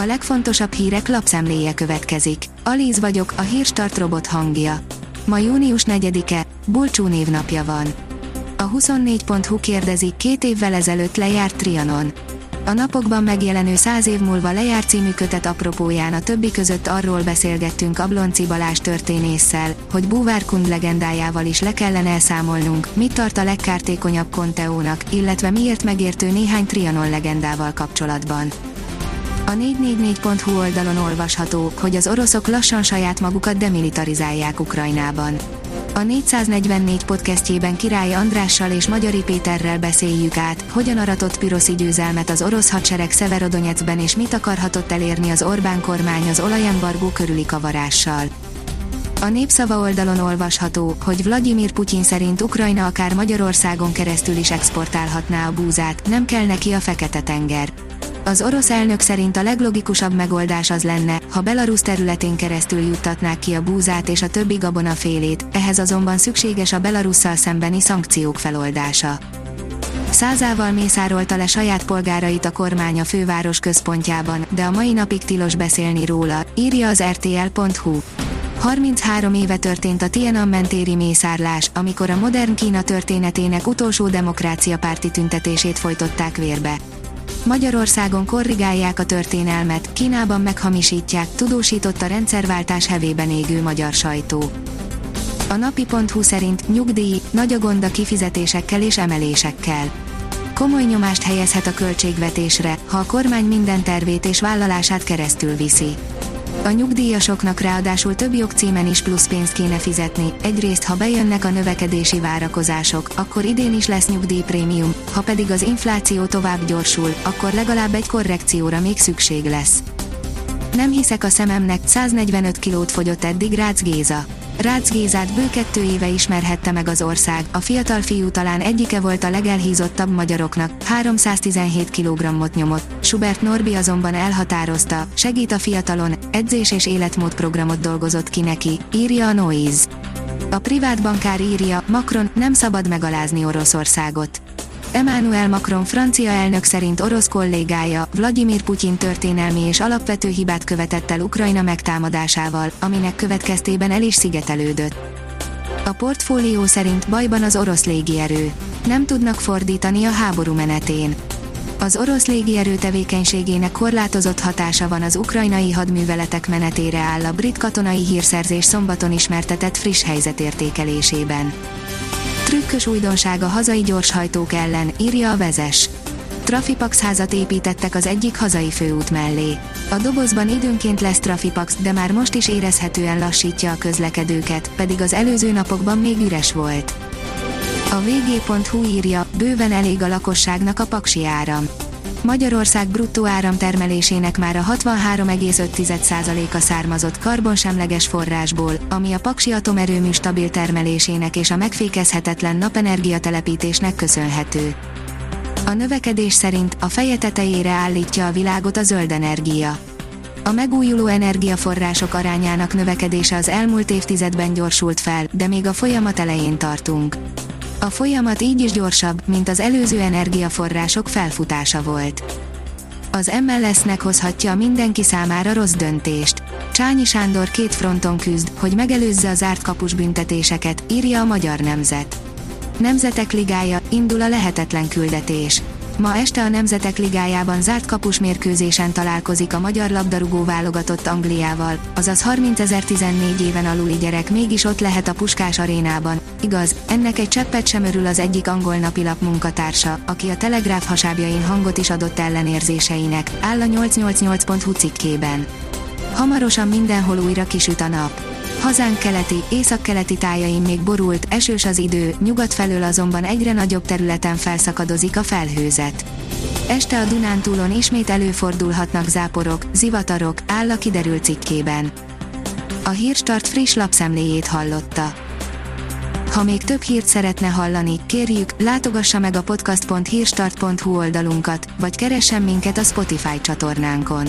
A legfontosabb hírek lapszemléje következik. Alíz vagyok, a hírstart robot hangja. Ma június 4-e, Bulcsú névnapja van. A 24.hu kérdezi, két évvel ezelőtt lejárt Trianon. A napokban megjelenő száz év múlva lejárt című kötet apropóján a többi között arról beszélgettünk Ablonci Balázs történésszel, hogy Búvárkund legendájával is le kellene elszámolnunk, mit tart a legkártékonyabb Conteónak, illetve miért megértő néhány Trianon legendával kapcsolatban. A 444.hu oldalon olvasható, hogy az oroszok lassan saját magukat demilitarizálják Ukrajnában. A 444 podcastjében Király Andrással és Magyari Péterrel beszéljük át, hogyan aratott Piroszi győzelmet az orosz hadsereg Szeverodonyecben és mit akarhatott elérni az Orbán kormány az olajembargó körüli kavarással. A népszava oldalon olvasható, hogy Vladimir Putyin szerint Ukrajna akár Magyarországon keresztül is exportálhatná a búzát, nem kell neki a Fekete-tenger. Az orosz elnök szerint a leglogikusabb megoldás az lenne, ha Belarus területén keresztül juttatnák ki a búzát és a többi gabonafélét, ehhez azonban szükséges a Belarusszal szembeni szankciók feloldása. Százával mészárolta le saját polgárait a kormány a főváros központjában, de a mai napig tilos beszélni róla, írja az rtl.hu. 33 éve történt a Tiananmen téri mészárlás, amikor a modern Kína történetének utolsó demokrácia párti tüntetését folytották vérbe. Magyarországon korrigálják a történelmet, Kínában meghamisítják, tudósított a rendszerváltás hevében égő magyar sajtó. A napi.hu szerint nyugdíj, nagy a gond a kifizetésekkel és emelésekkel. Komoly nyomást helyezhet a költségvetésre, ha a kormány minden tervét és vállalását keresztül viszi. A nyugdíjasoknak ráadásul több jogcímen is plusz pénzt kéne fizetni, egyrészt ha bejönnek a növekedési várakozások, akkor idén is lesz nyugdíjprémium, ha pedig az infláció tovább gyorsul, akkor legalább egy korrekcióra még szükség lesz. Nem hiszek a szememnek, 145 kilót fogyott eddig Rácz Géza. Rácz Gézát bő kettő éve ismerhette meg az ország, a fiatal fiú talán egyike volt a legelhízottabb magyaroknak, 317 kg-ot nyomott, Schubert Norbi azonban elhatározta, segít a fiatalon, edzés és életmódprogramot dolgozott ki neki, írja a Noise. A privát bankár írja, Macron, nem szabad megalázni Oroszországot. Emmanuel Macron francia elnök szerint orosz kollégája, Vladimir Putyin történelmi és alapvető hibát követett el Ukrajna megtámadásával, aminek következtében el is szigetelődött. A portfólió szerint bajban az orosz légierő. Nem tudnak fordítani a háború menetén. Az orosz légierő tevékenységének korlátozott hatása van az ukrajnai hadműveletek menetére áll a brit katonai hírszerzés szombaton ismertetett friss helyzetértékelésében. Trükkös újdonság a hazai gyorshajtók ellen, írja a vezes. Trafipax házat építettek az egyik hazai főút mellé. A dobozban időnként lesz Trafipax, de már most is érezhetően lassítja a közlekedőket, pedig az előző napokban még üres volt. A vg.hu írja, bőven elég a lakosságnak a paksi áram. Magyarország bruttó áramtermelésének már a 63,5%-a származott karbonsemleges forrásból, ami a Paksi atomerőmű stabil termelésének és a megfékezhetetlen napenergia telepítésnek köszönhető. A növekedés szerint a feje tetejére állítja a világot a zöld energia. A megújuló energiaforrások arányának növekedése az elmúlt évtizedben gyorsult fel, de még a folyamat elején tartunk. A folyamat így is gyorsabb, mint az előző energiaforrások felfutása volt. Az MLS-nek hozhatja mindenki számára rossz döntést. Csányi Sándor két fronton küzd, hogy megelőzze az árt kapus büntetéseket, írja a Magyar Nemzet. Nemzetek Ligája, indul a lehetetlen küldetés. Ma este a Nemzetek Ligájában zárt kapus mérkőzésen találkozik a magyar labdarúgó válogatott Angliával, azaz 30.014 éven aluli gyerek mégis ott lehet a Puskás arénában. Igaz, ennek egy cseppet sem örül az egyik angol napilap munkatársa, aki a Telegráf hasábjain hangot is adott ellenérzéseinek, áll a 888.hu cikkében. Hamarosan mindenhol újra kisüt a nap. Hazánk keleti, északkeleti tájain még borult, esős az idő, nyugat felől azonban egyre nagyobb területen felszakadozik a felhőzet. Este a Dunántúlon ismét előfordulhatnak záporok, zivatarok, áll a kiderült cikkében. A Hírstart friss lapszemléjét hallotta. Ha még több hírt szeretne hallani, kérjük, látogassa meg a podcast.hírstart.hu oldalunkat, vagy keressen minket a Spotify csatornánkon